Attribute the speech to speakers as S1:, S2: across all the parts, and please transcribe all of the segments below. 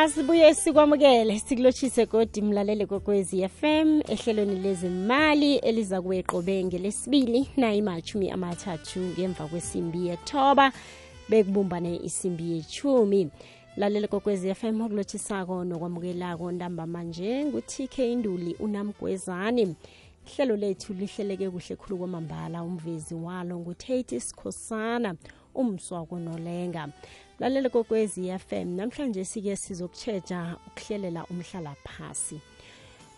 S1: asibuye sikwamukele sikulotshise godi mlalele kokwezi FM ehlelweni lezimali eliza kuweqobe ngelesibili nayimashumi amathathu ngemva kwesimbi yethoba bekubumbane isimbi yechumi lalele kokwezi FM okulotshisako nokwamukelako ntamba manje ngu-tk induli unamgwezani. Ihlelo lethu lihleleke kuhle khulu kwamambala umvezi walo ngutatis sikhosana umswa nolenga lalele kokwezi FM namhlanje sike sizokutshetsha ukuhlelela umhlala phasi.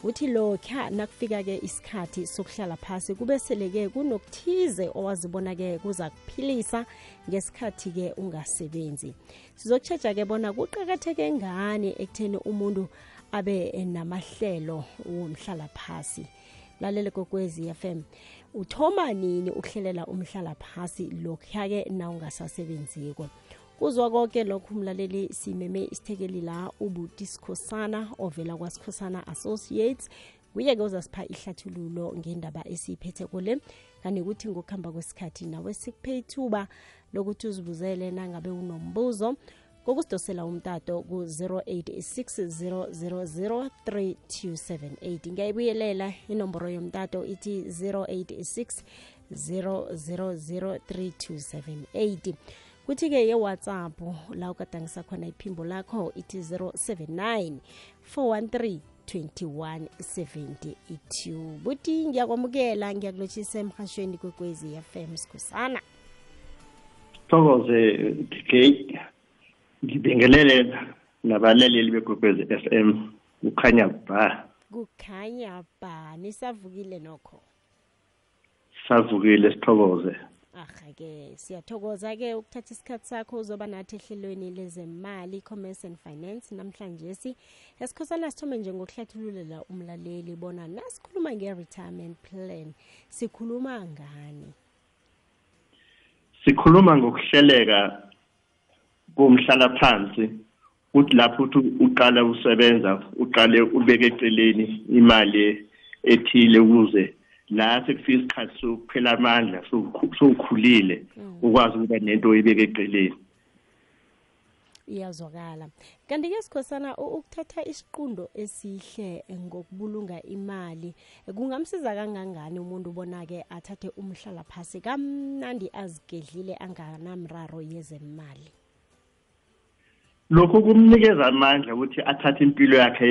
S1: Uthi lokha nakufika-ke isikhathi sokuhlala phasi kube sele-ke kunokuthize owazibona-ke kuza kuphilisa ngesikhathi-ke ungasebenzi. Sizokutshetsha-ke bona kuqakatheke ngani ekutheni umuntu abe namahlelo womhlala phasi. Lalele kokwezi FM uthoma nini ukuhlelela umhlala phasi lokhuya-ke na ungasasebenziko kuzwa konke lokhu umlaleli simeme isithekeli la ubutisikhosana ovela kwasikhosana associates. Kuye-ke uzasipha ihlathululo ngendaba esiyiphethe kule kanti ukuthi ngokuhamba kwesikhathi nawe sikuphe ithuba lokuthi uzibuzele nangabe unombuzo kokusidosela umtato ku-086 0003278 ngiyayibuyelela inomboro yomtato ithi 086 0003278 kuthi-ke ye-whatsapp la ukadangisa khona iphimbo lakho ithi 079 413 2172 buti ngiyakwamukela ngiyakulotshisa emhashweni kwekwezi fm sikhusana
S2: thokoze dk ngibingelele nabalaleli bekwekwezi FM kukhanya ba.
S1: Kukhanya ba. Nisavukile nokho?
S2: Savukile sithokoze
S1: aha-ke siyathokoza-ke ukuthatha isikhathi sakho uzoba nathi ehlelweni lezemali commerce and finance. Namhlanje si esikhosana sithome nje ngokuhlathululela umlaleli bona nasikhuluma nge-retirement plan. Sikhuluma ngani?
S2: Sikhuluma ngokuhleleka komhlala phansi uthi lapho uthi uqala usebenza uqale ubeke eceleni imali ethile ukuze la sekufika isikhathi sokuphela amandla sowukhulile ukwazi ukuba nento oyibeke eceleni.
S1: Iyazwakala. Kanti-ke sikhosana ukuthatha isiqundo esihle ngokubulunga imali kungamsiza kangangani umuntu ubona-ke athathe umhlala phasi kamnandi azigedlile anganamraro yezemali?
S2: Lokhu kumnikeza amandla ukuthi athathe impilo yakhe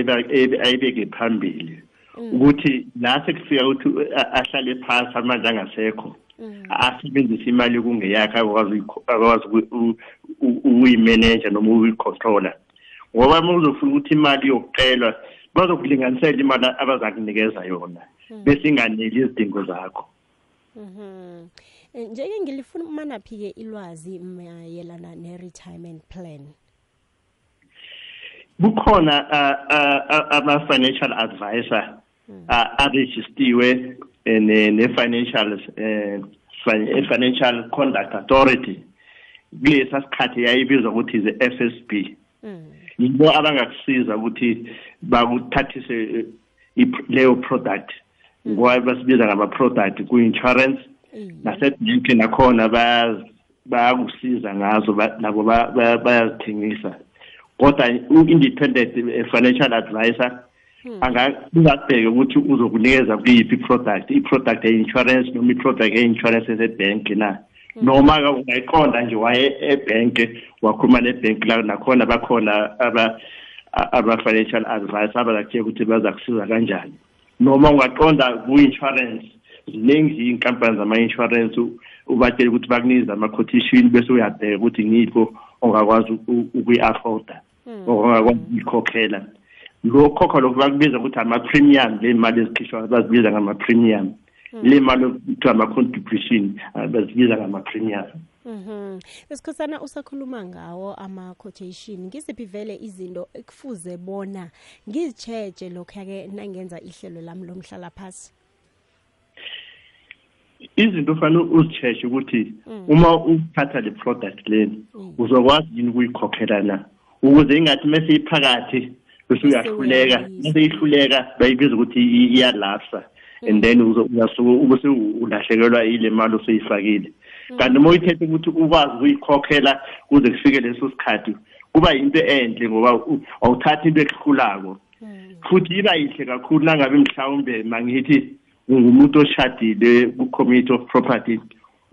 S2: ayibeke phambili. Ukuthi la sekufika ukuthi ahlale phasi amandla angasekho. Asebenzise imali kungeyakhe akwazi ukuyimeneja noma ukuyicontrola ngoba uma uzofuna ukuthi imali yokuqelwa bazokulinganisela imali abaza kunikeza yona bese inganeli izidingo zakho.
S1: Njeke ngilifuna umanaphi-ke ilwazi mayelana ne-retirement plan?
S2: Bukhona ama-financial advisor arejistiwe ne-financial financial conduct authority. Kulesa sikhathi yayibizwa ukuthi is-f s b. Yibo abangakusiza ukuthi bakuthathise leyo product. Ngoba basibiza ngama-product ku-insurance. Nasebanki nakhona bayakusiza ngazo nabo bayazithengisa. Kodwa u-independent financial advisor angakubheke ukuthi uzokunikeza kuyiphi i-product i-product ye-insurance noma i-product ye-insurance esebhenki na? Noma-ke ungayiqonda nje waye ebhenki wakhuluma nebhenki la nakhona bakhona aba-financial advisor abazakutshela ukuthi bazakusiza kanjani. Noma ungaqonda ku-insurance ziningi iy'nkampani zama-insurance ubatshele ukuthi bakunikeza ama-quotation bese uyabheka ukuthi ngipho ongakwazi ukuyi-afforda ongakwazi ukuyikhokhela. Lokho lokhu bakubiza ukuthi ama-premium le mali ezikhishwa bazibiza ngama-premium le mali kuthiwa ama-contribution bazibiza ngama-premium
S1: Mhm. Besikhosana usakhuluma ngawo ama quotation. Ngiziphi vele izinto ekufuze bona ngizicheje lokho ke nangenza ihlelo lami lomhlala phasi.
S2: izinto ufanele uzicheshe ukuthi uma uthatha le product leni uzokwazi yini ukuyikhokhela na ukuze ingathi mase iphakathi bese uyahluleka mase ihluleka bayibiza ukuthi iyalapsa and then uzasuke ubese ulahlekelwa ile mali osuyifakile kanti uma uyithethe ukuthi ukwazi ukuyikhokhela kuze kufike leso sikhathi kuba into enhle ngoba awuthatha into ekuhlulako futhi iba yihle kakhulu nangabe mhlawumbe mangithi ungumuntu oshadile ku-committee of property.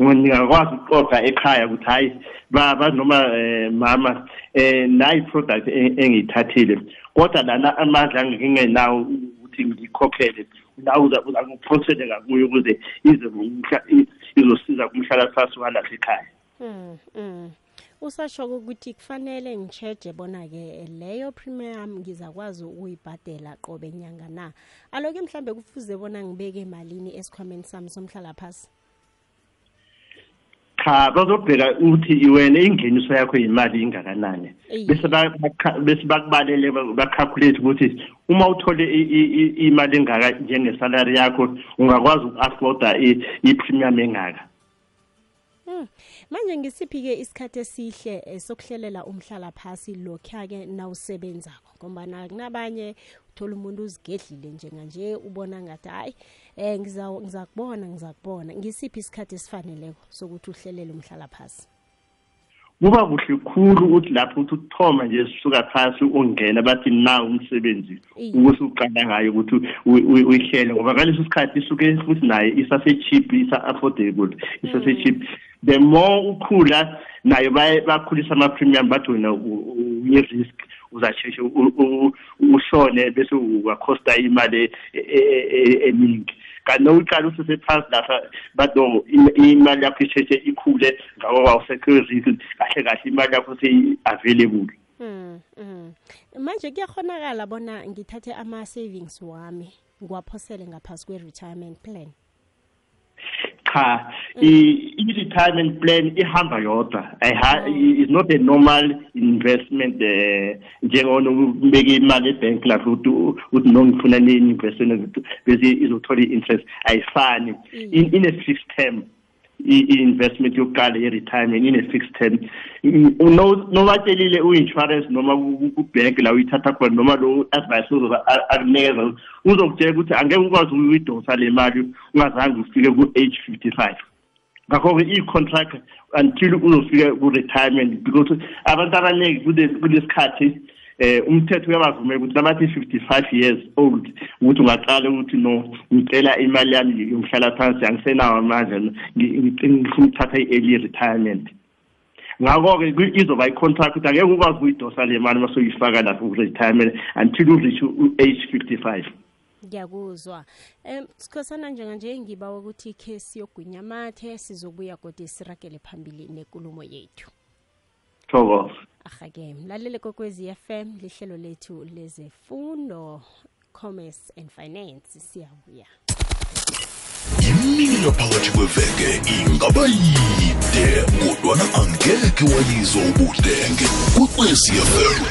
S2: Ngingakwazi ukuxoxa ekhaya ukuthi hayi baba noma um mama um nayi product engiyithathile kodwa lana amandla ngingenawo ukuthi ngikhokhele la uzakuphosele ngakuyo ukuze ize izosiza kumhlalaphansi walapha ekhaya.
S1: Mm, mm. usasho ukuthi kufanele ngicheje bona-ke leyo premium ngizakwazi ukuyibhadela qobe nyanga na? Aloke mhlambe kufuze bona ngibeke malini esikhwameni sami somhlalaphasi
S2: cha bazobheka ukuthi wena ingeniso yakho yimali ingakanani. Bese bese bakubalele bacalculate ukuthi uma uthole imali engaka njengesalary yakho ungakwazi uku-afforda i-premium engaka.
S1: Hmm. manje ngisiphi-ke isikhathi esihle eh, sokuhlelela umhlala phasi lokhuya-ke nawusebenzako? Ngombana kunabanye uthola umuntu uzigedlile njenganje ubona ngathi hayi um ngizakubona ngizakubona ngisiphi isikhathi esifaneleko sokuthi uhlelele umhlala phasi
S2: kuba kuhle khulu ukuthi lapho ukuthi ukuthoma nje sisuka phasi ungena bathi na umsebenzi ukuthi uqala ngayo ukuthi uyihlele ngoba ngaleso sikhathi isuke futhi naye isase-cheap isa-affordable isase-cheap the more ukhula nayo bakhulisa ama-premium bathi wena une-risk uzasheshe ushone bese wakhosta imali e, e, e, eningi kanti nokuqala usesephansi lapha bato imali yakho isheshe ikhule ngako kwawusekho risk kahle kahle imali yakho seyi-available
S1: Mm, mm. manje kuyakhonakala bona ngithathe ama-savings wami ngiwaphosele ngaphasi kwe-retirement plan
S2: cha mm. i-retirement plan ihamba yodwa. Is mm. not a normal investment eh njengonokubeka imali ebank lapho uthi nongifuna ne-investment bese izothola i-interest. Ayifani. Mm. In a fixed term i-investment yokuqala ye-retirement ine-fixed term. Nobatshelile u-insurance noma kubhenki la uyithatha khona noma lo advice uzoba akunikeza uzokutshela ukuthi angeke ukwazi ukuyidosa le mali ungazange ufike ku-age fifty five ngakho-ke i-contract until uzofika ku-retirement because abantu abaningi kulesikhathi eh umthetho uyabavumela ukuthi nabathi 55 years old ukuthi ungaqala ukuthi no ngicela imali yami yomhlala phansi angisenawo amandla ngifuna ukuthatha i-early retirement. Ngakho-ke izoba i-contract ukuthi angeke ukwazi ukuyidosa le mali uma soyifaka lapho ku-retirement until u-reach u-age 55
S1: ngiyakuzwa. Um sikhosana njenganje ngiba ukuthi khe siyogwinya amathe sizobuya kodwa siragele phambili nenkulumo yethu.
S2: Thokoza
S1: ahake mlalele kokwezi FM lihlelo lethu lezefundo commerce and finance. Siyabuya.
S3: Imini yaphakathi kweveke ingaba yide kodwana angeke wayizwa ubudenge. Kwekwezi FM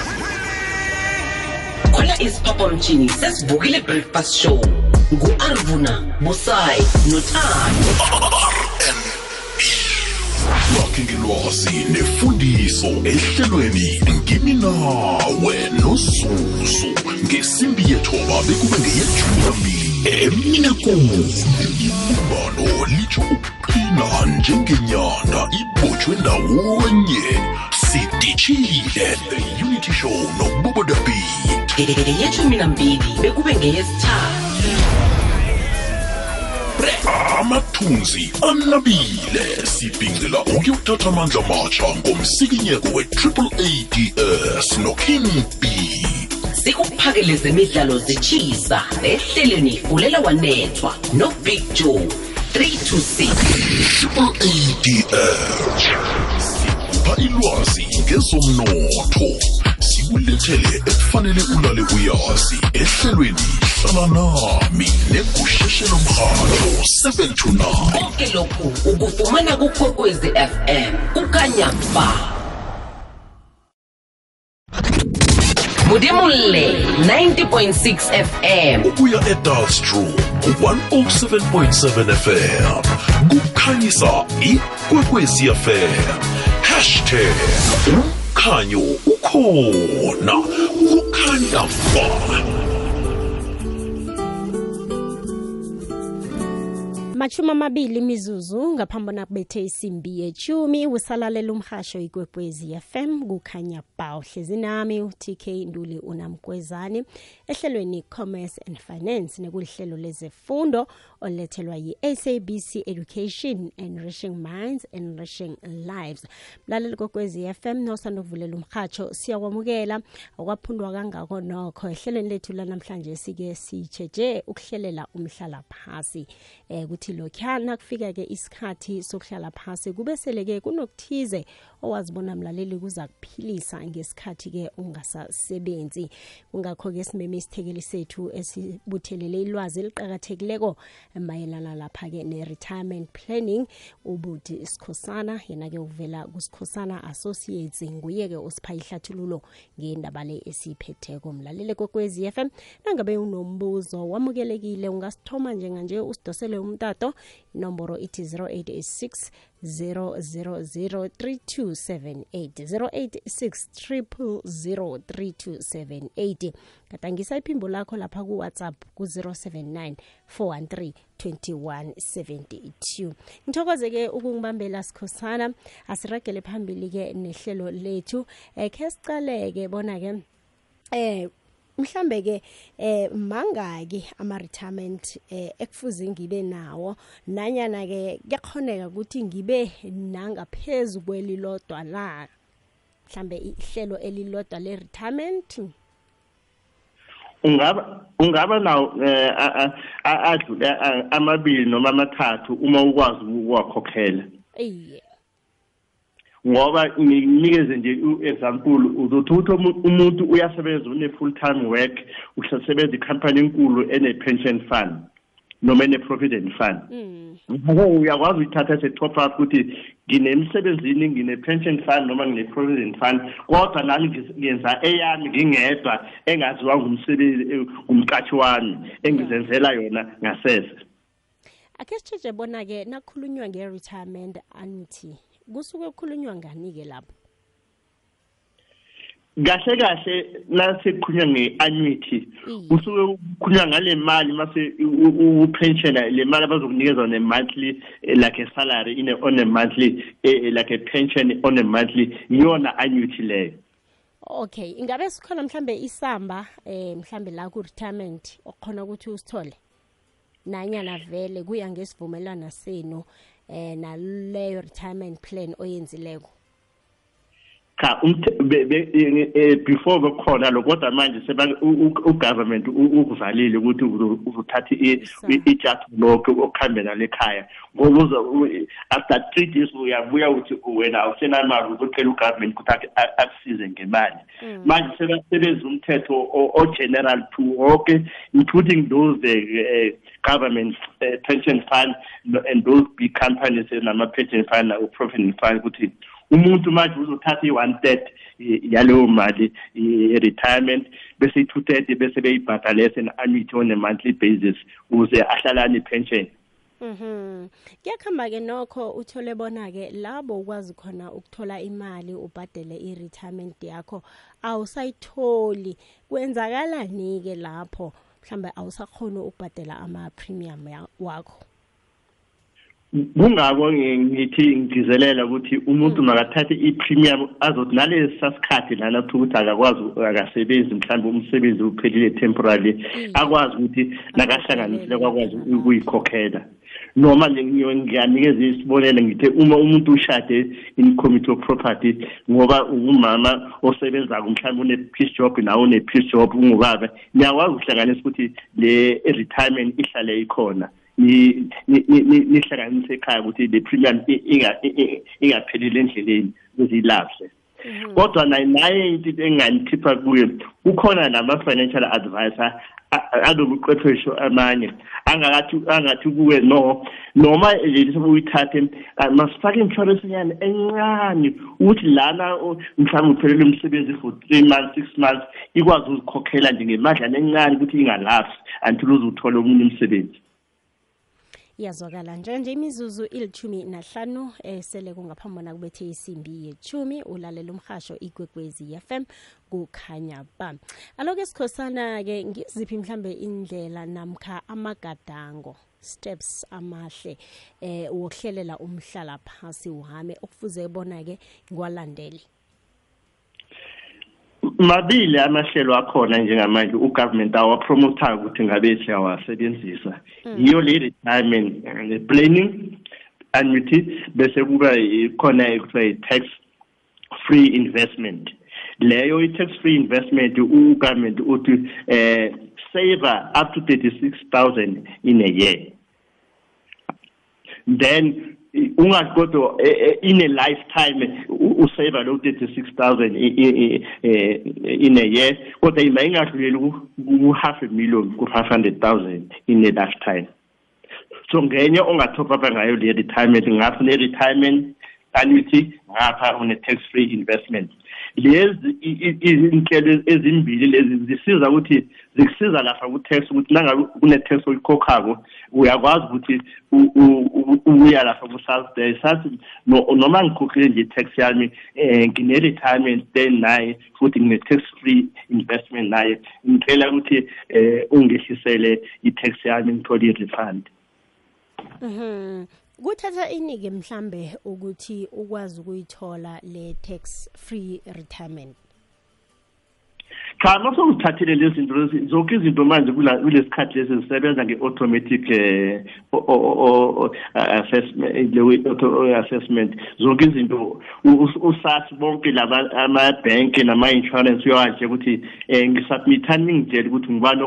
S4: khona isiphaphamtshini sesivukile breakfast show. Ngu-arvuna busayi nothando
S3: lakhe ngelwazi nefundiso ehlelweni ngimi nawe nozuzu ngesimbi yethoba bekube ngeyejumi nambili emine kuni ibumbano litsho ukuqina njengenyanda ibotshwe ndawonye. Sidishile the unity show nobubodabit
S4: yeshumi nambili bekube ngeyesithathu.
S3: Amathunzi anabile. Sibhincela ukuyothatha amandla matsha ngomsikinyeko we-triple ads noking b.
S4: Sikuphakele zemidlalo zitshisa ehleleni fulela wanethwa nobig joe 326
S3: triple ads sikupha ilwazi ngezomnotho sikulethele ekufanele ulale uyazi ehlelweni hlala nami negusheshelo mrhatho 7 to 9
S4: konke lokhu ukufumana kukhokwezi fm kukanyamba modimolle 90.6 fm
S3: ukuya edalstrom 107.7 fm kukhanyisa ikwekwezi fm hashtag umkhanyo corner. What kind of fun?
S1: Amachumi amabili imizuzu ngaphambi nakubethe isimbi yechumi usalalela umhasho ikwekwezi fm kukhanya ba hlezi nami utk nduli unamkwezani ehlelweni commerce and finance nekulihlelo lezefundo olethelwa yi-sabc education enriching minds enriching lives. Mlaleli kokwezi fm nosanda ukuvulela umhatsho siyakwamukela okwaphundwa kangako nokho. Ehlelweni lethu lanamhlanje sike sitsheje ukuhlelela umhlala phasi eh ukuthi lokhana kufika-ke isikhathi sokuhlala phasi kube sele-ke kunokuthize owazibona mlaleli kuza kuphilisa ngesikhathi-ke ungasasebenzi. Kungakho-ke simeme isithekeli sethu esibuthelele ilwazi eliqakathekileko mayelana lapha-ke ne-retirement planning ubuthi sikhosana. Yena-ke uvela kusikhosana associates nguye-ke osipha ihlathululo ngendaba le esiyiphetheko. Mlalele kokwezi FM nangabe unombuzo wamukelekile ungasithoma njenganje usidosele umtato. Inomboro ithi 0886 0003278 gadangisa iphimbo lakho lapha kuwhatsapp ku-079 413 2172 ngithokoze-ke ukungibambela sikhosana. Asiragele phambili-ke nehlelo lethu. Um khe sicaleke bona-ke eh mhlambe ke eh mangaki ama retirement eh ekufuze ngibe nawo. Nanyana ke kuyakhoneka ukuthi ngibe nangaphezulu kwelilodwa la mhlambe ihlelo elilodwa le retirement
S2: ungaba ungaba nawo adlule amabili noma amathathu uma ukwazi ukuwakhokhela
S1: iye.
S2: Ngoba nginikeze nje u-example uzothi ukuthi umuntu uyasebenza une-full time work usasebenza ikhampani enkulu ene-pension fund noma ene-provident fund. Ngako uyakwazi uyithatha ese-top up ukuthi nginemsebenzini ngine-pension fund noma ngine-provident fund kodwa nami ngenza eyami ngingedwa engaziwa ngumsebenzi ngumqashi wami engizenzela yona ngasese.
S1: Ake sitshetshe bona-ke nakhulunywa nge-retirement annuity. Kusuke kukhulunywa ngani-ke lapho?
S2: Kahle kahle nasekukhulunywa nge-annuity kusuke kukhulunywa ngale mali mase upensiona le mali abazokunikeza ne-monthly like a salary in a, on a monthly like a pension on a monthly iyona annuity leyo.
S1: Okay ingabe sikhona mhlambe isamba eh mhlambe la ku-retirement okhona ukuthi usithole? Nanyana vele kuya ngesivumelwano senu eh naleyo retirement plan oyenzileko
S2: cha before bekhona lo kodwa manje ugovernment ukuvalile ukuthi uzothatha ijathi lokho okuhambela lekhaya. Ngoba after three days uyabuya uthi wena awusenamali uzocela ugovernment ukuthi akusize ngemali. Manje sebenza umthetho o-general to wonke including those uh, government uh, pension fund and those big companies nama-pension fund na-provident fund ukuthi umuntu manje uzothatha i-one third yaleyo mali i-retirement bese i-two thirty bese beyibhadalese ne-annuity on a monthly basis ukuze ahlalane i-pension
S1: Mhm. Kuyakhamba ke nokho uthole bona ke labo ukwazi khona ukuthola imali ubhadele i-retirement yakho awusayitholi. Kwenzakalani ke lapho? Mhlambe awusakhona ukubhadela ama premium wakho?
S2: Kungako ngithi ngigizelela ukuthi umuntu makathathe i-premium azothi nalesi sasikhathi lana kuthiwa ukuthi akakwazi akasebenzi mhlawumbe umsebenzi uphelile temporarily akwazi ukuthi nakahlanganisile kwakwazi ukuyikhokhela. Noma ngiyanikeza isibonelo ngithe uma umuntu ushade in committee of property ngoba ungumama osebenzako mhlawumbe une-peace job nawe une-peace job ungubaba niyakwazi ukuhlanganisa ukuthi le retirement ihlale ikhona. Nihlanganise ekhaya ukuthi le premium ingaphelile endleleni kuzilahle kodwa naye into engangikhipha kuyo kukhona nama-financial advisor anobuqeqesho amanye angakathi angathi kuwe no noma leli uyithathe masifake insurance yani encane ukuthi lana mhlawumbe uphelele umsebenzi for three months six months ikwazi ukuzikhokhela nje ngemadlana encane ukuthi ingalapsi until uze uthole omunye umsebenzi.
S1: Iyazwakala njenganje imizuzu ilithumi nahlanu esele kungaphambona kubethe isimbi yethumi ulalela umhasho ikwekwezi FM kukhanya ba. Aloke sikhosana ke ngiziphi mhlambe indlela namkha amagadango steps amahle eh wokuhlelela umhlala phasi wami okufuze bona ke ngwalandeli
S2: mabili amahlelo akhona njengamanje ugovernment awapromotayo ukuthi ngabe siyawasebenzisa. Yiyo le retirement planning annuity bese kuba khona ekuthiwa i-tax free investment. Leyo i-tax free investment ugovernment uthi eh saver up to 36000 in a year. Then ungakodwa eh, eh, in a lifetime usave lo 36000 eh, in a year kodwa ima ingadluleli ku half a million ku 500000 in a lifetime. So ngenye ongatop up ngayo le retirement ngapha ne retirement annuity ngapha une tax free investment lezi inhlelo ezimbili lezi zisiza ukuthi zikusiza lapha ku-tax ukuthi nangabe kune-tax oyikhokhako uyakwazi ukuthi uya lapha ku-south sathi noma ngikhokhile nje i-tax yami um ngine-retirement then naye futhi ngine-tax free investment naye ngicela ukuthi um ungehlisele i-tax yami ngithole i-refund
S1: Mhm. Kuthatha inike mhlambe ukuthi ukwazi ukuyithola le tax free retirement.
S2: Cha mase uzithathile lezi zinto zonke izinto manje kulesikhathi lesi zisebenza nge-automatic um assessment le assessment. Zonke izinto usathi bonke laba ama-bank nama-insurance uyawatshe ukuthi um ngisubmithani ningitshele ukuthi ngubani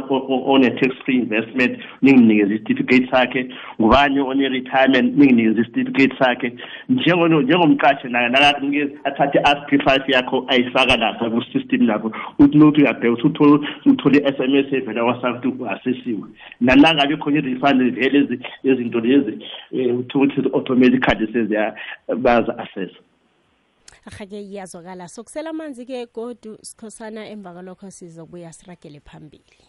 S2: one-tax free investment ninginikeze isitifikate sakhe. Ngubani one-retirement ninginikeze isitifikate sakhe. Njengomqashi naye nakanikeze athathe i-asp five yakho ayifaka lapha ku-system lapho uthi nothi uyabheka ukuthi uthole uthole i-SMS evela kwaSouth asesiwe. Nanangabe khona i-refund vele izinto lezi um ukuthi automatically seziyabazi-assesa assess
S1: Ahake iyazwakala. Sokusela amanzi ke godu sikhosana emva kwalokho sizobuya siragele phambili.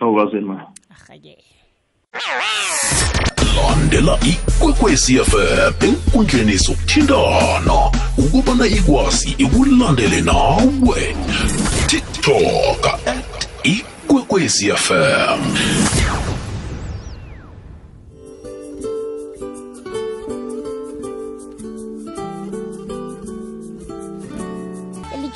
S2: thokozeni ma.
S1: Ahake.
S3: landela ikwekwezi fm enkundleni zokuthintana ukubana ikwazi ikulandele nawe tiktok at ikwekwezi fm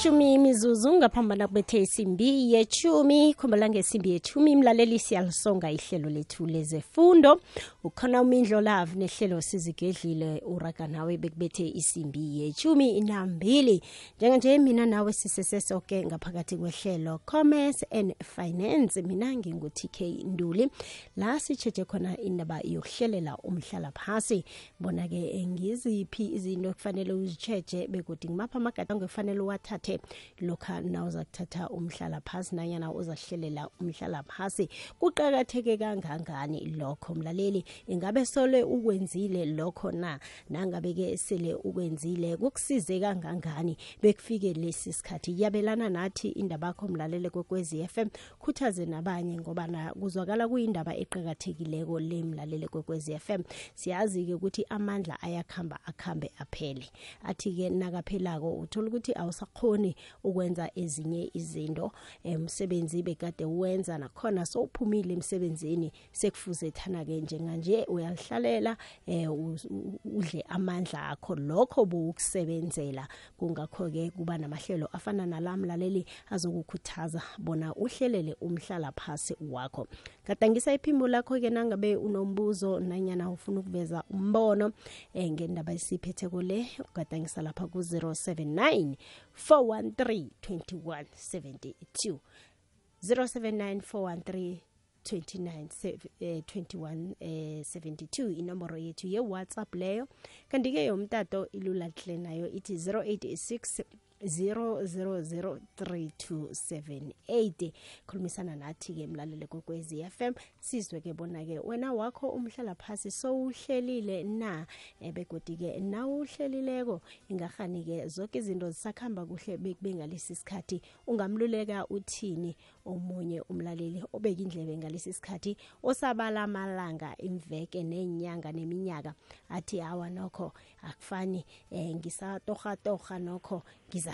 S1: elithumi imizuzu ngaphambana kubethe isimbi yechumi khumbula ngesimbi yechumi mlaleli siyalisonga ihlelo lethu lezefundo. Ukhona umindlo love nehlelo sizigedlile uraga nawe bekubethe isimbi yechumi nambili. Njenganje mina nawe sisesesoke ngaphakathi kwehlelo commerce and finance. Mina ngingu-tk nduli. La sitsheje khona indaba yokuhlelela umhlala phasi bona-ke ngiziphi izinto kufanele uzitsheje bekuthi ngimapha amagadango ekufanele uwathathe lokha nawuza kuthatha umhlala phasi nanyana uzahlelela umhlala phasi kuqakatheke kangangani lokho mlaleli? Ingabe sole ukwenzile lokho na? Nangabe-ke sele ukwenzile kukusize kangangani bekufike lesi sikhathi? Yabelana nathi indaba yakho mlalele kwekwezi FM khuthaze nabanye ngoba na kuzwakala kuyindaba eqhakathekileko le mlalele kwekwezi FM siyazi-ke ukuthi amandla ayakhamba akhambe aphele. Athi-ke nakaphelako uthola ukuthi awusakhoni ukwenza ezinye izinto umsebenzi bekade uwenza nakhona sowuphumile emsebenzini sekufuze thana-ke njenganje uyalihlalela um udle amandla akho. Lokho buwukusebenzela kungakho-ke kuba namahlelo afana nala mlaleli azokukhuthaza bona uhlelele umhlala phasi wakho. Gadangisa iphimbo lakho-ke nangabe unombuzo nanyana ufuna ukuveza umbono um ngendaba esiphetheko le ugadangisa lapha ku-079 413 2172 079 413 29 eh, 21 eh, 72 inomboro yethu ye-whatsapp leyo. Kanti-ke yomtato ilula hle nayo ithi 086 003278 khulumisana nathi-ke mlalele kokwezi FM sizwe-ke bona-ke wena wakho umhlala phasi sowuhlelile na? E, begodi-ke nawuhlelileko ingahani-ke zonke izinto zisakhamba kuhle bekube ngalesi sikhathi? Ungamluleka uthini omunye umlaleli obeka indlebe ngalesi sikhathi? Osabala amalanga imveke nenyanga neminyaka athi awa nokho akufani eh, ngisatorhatorha nokho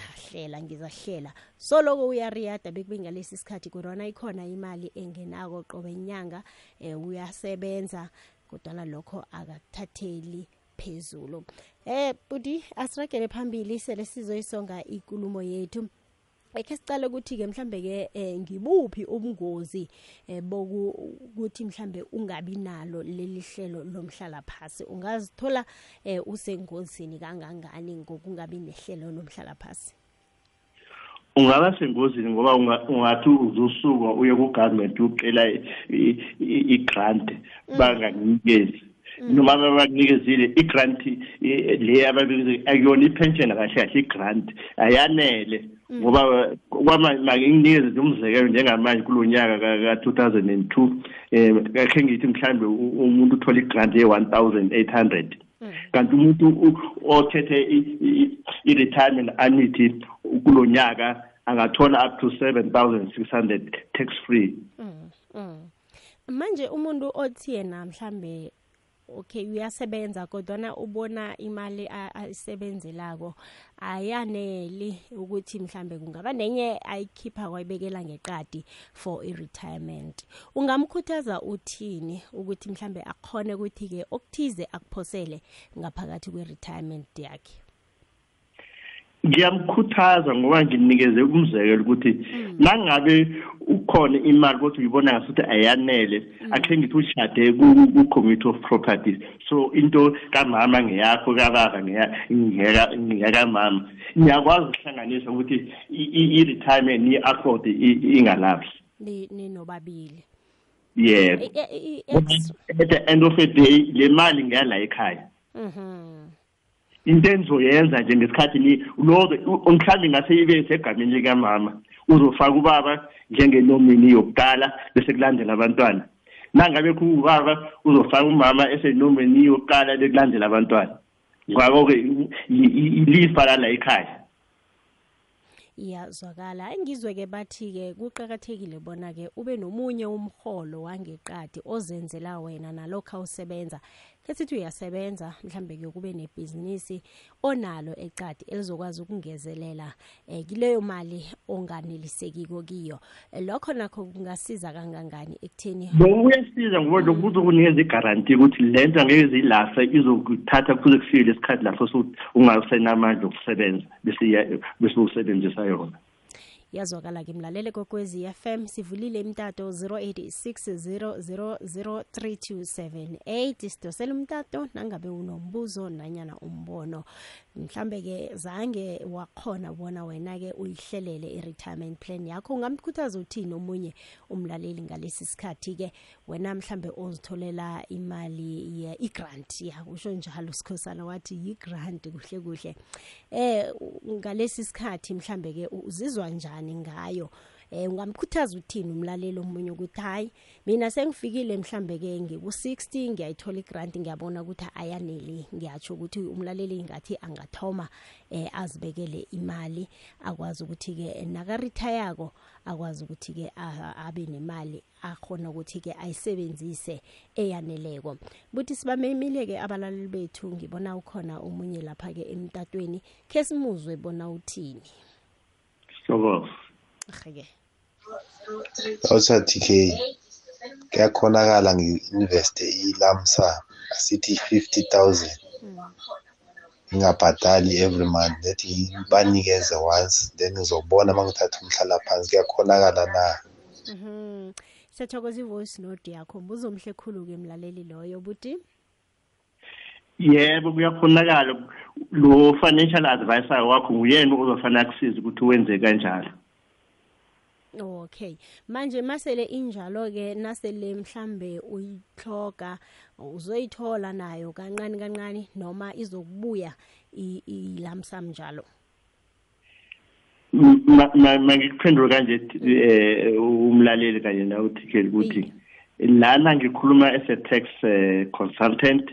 S1: ngizahlela ngizahlela. Soloko uyariyada bekube ngalesi sikhathi kodwana ikhona imali engenako qobe nyanga eh, uyasebenza kodwana lokho akakuthatheli phezulu. Eh budi asiragele phambili sele sizoyisonga ikulumo yethu ekhe sicale ukuthi-ke mhlambe-ke um ngibuphi ubungozi um bokuthi mhlambe ungabi nalo leli hlelo lomhlala phasi ungazithola um usengozini kangangani ngokungabi nehlelo lomhlala phasi
S2: ungaba sengozini ngoba ungathi uzosuka uye ku-government ucela i-grant bangakunikezi. Noma babakunikezile i-grant le ababikeze akuyona i-pension kahle kahle i-grant ayanele. Ngoba kwamake nginikeze nje umzekelo njengamanje kulo nyaka ka-two thousand and two um kakhe ngithi mhlawumbe umuntu uthola i-grant ye-one thousand eight hundred. Kanti umuntu othethe i-retirement annuity kulo nyaka angathola up to seven thousand six hundred tax free.
S1: Manje umuntu othi yena mhlambe okay uyasebenza kodwana ubona imali ayisebenzelako ayaneli ukuthi mhlambe kungaba nenye ayikhipha kwayibekela ngeqadi for i-retirement. Ungamkhuthaza uthini ukuthi mhlambe akhone ukuthi-ke okuthize akuphosele ngaphakathi kwe-retirement yakhe?
S2: Ngiyamkhuthaza ngoba nginikeze umzekelo ukuthi nangabe ukhona imali kodwa uyibona ngasuthi ayanele akhe ngithi ushade ku-committee of properties. So into kamama ngeyakho kababa ngeyakamama ngiyakwazi ukuhlanganisa ukuthi i-retirement i-afford ingalaphi
S1: ninobabili
S2: yebo at the end of the day le mali ngeyala ekhaya. Into engizoyenza nje ngesikhathi ni lo mhlawumbe ingase ibe segameni likamama uzofaka ubaba njengenomini yokuqala bese kulandela abantwana. Nangabe kubaba uzofaka umama esenomini yokuqala bekulandela abantwana. Ngakho-ke ilifa lala ekhaya.
S1: Iyazwakala. Engizwe-ke bathi-ke kuqakathekile bona-ke ube nomunye umholo wangeqadi ozenzela wena nalokhu awusebenza kesithi uyasebenza mhlambe-ke kube nebhizinisi onalo ecadi elizokwazi ukungezelela um kileyo mali onganelisekiko kiyo. Lokho nakho kungasiza kangangani ekutheni
S2: lokhu kuyasiza ngoba lokhu kuzokunikeza igaranti ukuthi le nto angeke ziyilahla izokuthatha kuze kufike lesikhathi lapho ungasenamandla okusebenza bese usebenzisa yona.
S1: Yazwakala-ke mlalele kokwezi FM sivulile imtato 0860003278 sidosela umtato nangabe unombuzo nanyana umbono mhlambe-ke zange wakhona bona wena-ke uyihlelele i-retirement plan yakho. Ungamkhuthaza uthini omunye umlaleli ngalesi sikhathi-ke wena mhlambe ozitholela imali i-grant ya usho njalo sikhosana wathi yi-grant kuhle kuhle. Eh ngalesi sikhathi mhlambe-ke uzizwa njani ngayo? Eh ungamkhuthaza uthini umlaleli omunye ukuthi hayi mina sengifikile mhlambe ke ngiku-60 ngiyayithola igrant ngiyabona ukuthi ayaneli ngiyatsho ukuthi umlaleli ngathi angathoma eh azibekele imali akwazi ukuthi-ke nakarithayako akwazi ukuthi-ke abe nemali akhona ukuthi-ke ayisebenzise eyaneleko buthi sibamemile-ke abalaleli bethu ngibona ukhona omunye lapha-ke emtatweni khe simuzwe bona uthini
S2: Sokos.
S1: Aheke.
S5: Awusa TK. Kuyakhonakala ngi-investe ilamsa asithi 50000 ngingabhadali every month that banikeze once then ngizobona uma ngithatha umhlala phansi kuyakhonakala na
S1: Mhm. Siyathokoza ivoice note yakho. Mbuzo omhle khulu-ke mlaleli loyo buti.
S2: yebo kuyakhonakala lo financial advisor wakho nguyena ozofana akusiza ukuthi wenze kanjalo
S1: Okay. Manje masele injalo ke nasele mhlambe uyithloga uzoyithola nayo kancane kancane noma izokubuya ilamsam njalo.
S2: mangikuphendule kanje eh umlaleli kanye nawe uthikeli ukuthi lana ngikhuluma as a tax uh, consultant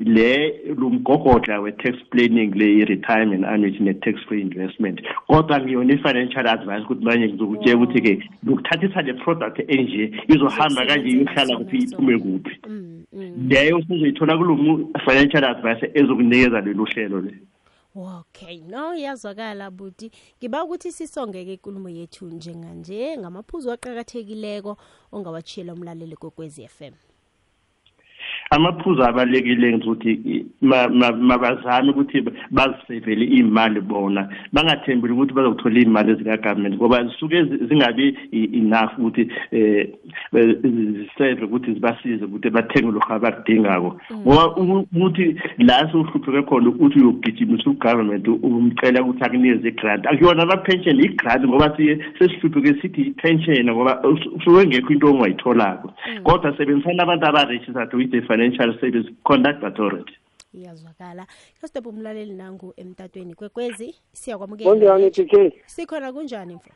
S2: le lumgogodla we-tax planning le i-retirement annuity ne-tax free investment. Kodwa ngiyona i-financial advice ukuthi manje ngizokutshela ukuthi-ke ngokuthathisa le product enje izohamba kanje iyohlala kuphi iphume kuphi. Leyo sizoyithola kulo financial advice ezokunikeza lelo hlelo le
S1: Okay, no iyazwakala buti. Ngiba ukuthi sisongeke inkulumo yethu njenganje ngamaphuzu aqhakathekileko ongawachiyela umlaleli kokwezi FM.
S2: Amaphuzu abalulekile ma- mabazame ukuthi bazisevele iy'mali bona. Bangathembeli ukuthi bazokuthola iy'mali ezikagovernment ngoba zisuke zingabi enough ukuthi um ziseve ukuthi zibasize ukuthi bathenge lokhu abakudingako. Ngoba ukuthi la sewuhlupheke khona ukuthi uyogijimisa ugovernment umcela ukuthi akunikeze igrant. Akuyona ama-pension igrant ngoba sesihlupheke sithi i-pension ngoba usuke ngekho into ongayitholako. Kodwa sebenzisana abantu aba-registered with the financial service conduct authority.
S1: Iyazwakala. Kastop umlaleli nangu emtatweni kwekwezi siyakwamukela.
S6: Kunjani dk
S1: sikhona kunjani mfo?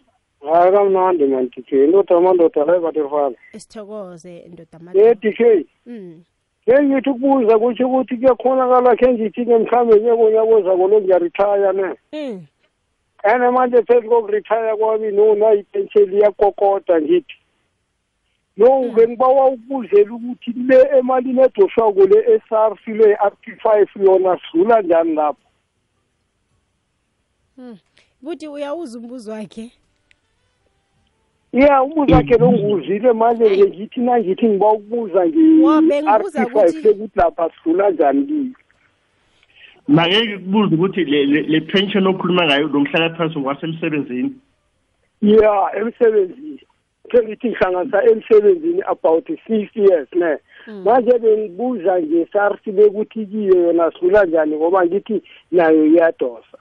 S6: Hayi kamnandi man dk indoda amandoda layi baterfana
S1: sithokoze ndoda
S6: ye dk
S1: mm
S6: ke ngithi ukubuza kutsho ukuthi kuyakhonakala khe ngithi-ke mhlawumbe nyekonyakuzako lo ngiyaritaya ne?
S1: Mm
S6: and manje phezu kokuritaya kwami nona ipentsheli iyakokoda ngithi. No bengibawa ukubuzela ukuthi le emalini edoswako le esars le i-up five yona sidlula njani lapho?
S1: Buthi uyawuza umbuzo wakhe?
S6: Ya umbuzo wakhe lo ngiwuzile manje nje ngithi nangithi ngiba ukubuza
S1: Wa, bengibuza
S6: nge-r five
S1: ukuthi-
S6: sekuthi lapha sidlula njani kiyo
S2: make kubuze ukuthi le- pension okhuluma ngayo lo mhlalaphansi ngwasemsebenzini
S6: ya emsebenzini. Sengithi ngihlanganisa emsebenzini about six years ne? Manje bengibuza nge-sars bekuthi kiyo yona sidlula njani? Ngoba ngithi nayo iyadosa.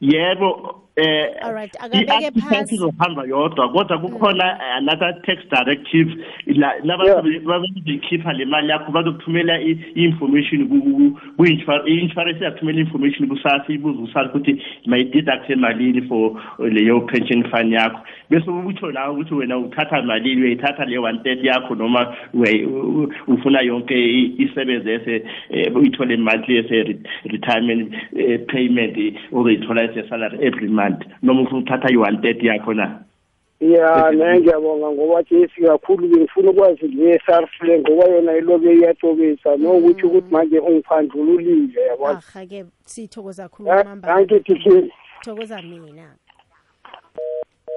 S2: Yebo eh
S1: Alright, akabeke
S2: izohamba yodwa kodwa kukhona another tax directive la
S6: Yeah.
S2: nabazoyikhipha le mali yakho bazokuthumela i-information i-insurance iyakuthumela i-information kusasa ibuze usasa ukuthi mayideducte malini for leyo pension fund yakho. Bese utsho nawe ukuthi wena uthatha malini uyayithatha le one thirty yakho noma ufuna yonke isebenze ese eh, uyithole monthly ese retirement eh, payment eh, ozoyithola ese salary every month noma ufuna ukuthatha i-one thirty yakho na?
S6: Ya ne ngiyabonga ngoba jesi kakhulu bengifuna ukwazi nge-sars le ngoba yona ilobe iyatobisa. Nokuthi ukuthi manje ungiphandlululile yabona
S1: aha-ke sithokoza thokoza mina.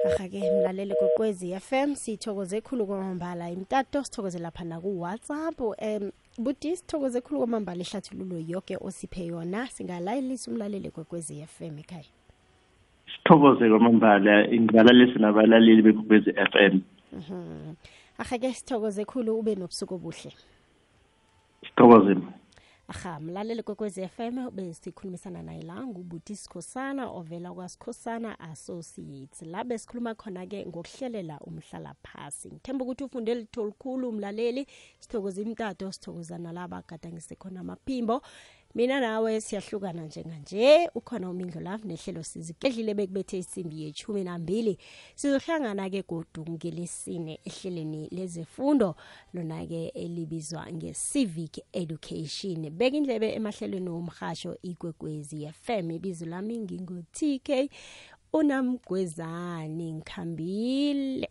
S1: Aha-ke mlaleli kokwezi FM sithokoze khulu kwamambala. Imtato sithokoze lapha naku-whatsapp. Um buti sithokoze khulu kwamambala ehlathululo yoke osiphe yona. Singalayelisa umlaleli kokwezi FM ekhaya
S2: sithokoze kwamambala ngibalalisi nabalaleli bekugwezi f m.
S1: Ahake sithokoze khulu ube nobusuku obuhle.
S2: Sithokoze.
S1: Aha mlaleli kwekwezi m besikhulumisana naye la ngubuti sikhosana ovela kwasikhosana associates. La besikhuluma khona-ke ngokuhlelela umhlala phasi ngithemba ukuthi ufunde litho likhulu umlaleli sithokoza imtato sithokoza nalaba agadangise khona amaphimbo mina nawe siyahlukana njenganje. Ukhona umindlo love nehlelo sizigedlile bekubethe isimbi yechumi nambili sizohlangana-ke godu ngelesine ehleleni lezefundo lona-ke elibizwa nge-civic education. Beka indlebe emahlelweni womhasho ikwekwezi fm ibizo lami ngingu-tk unamgwezani ngikhambile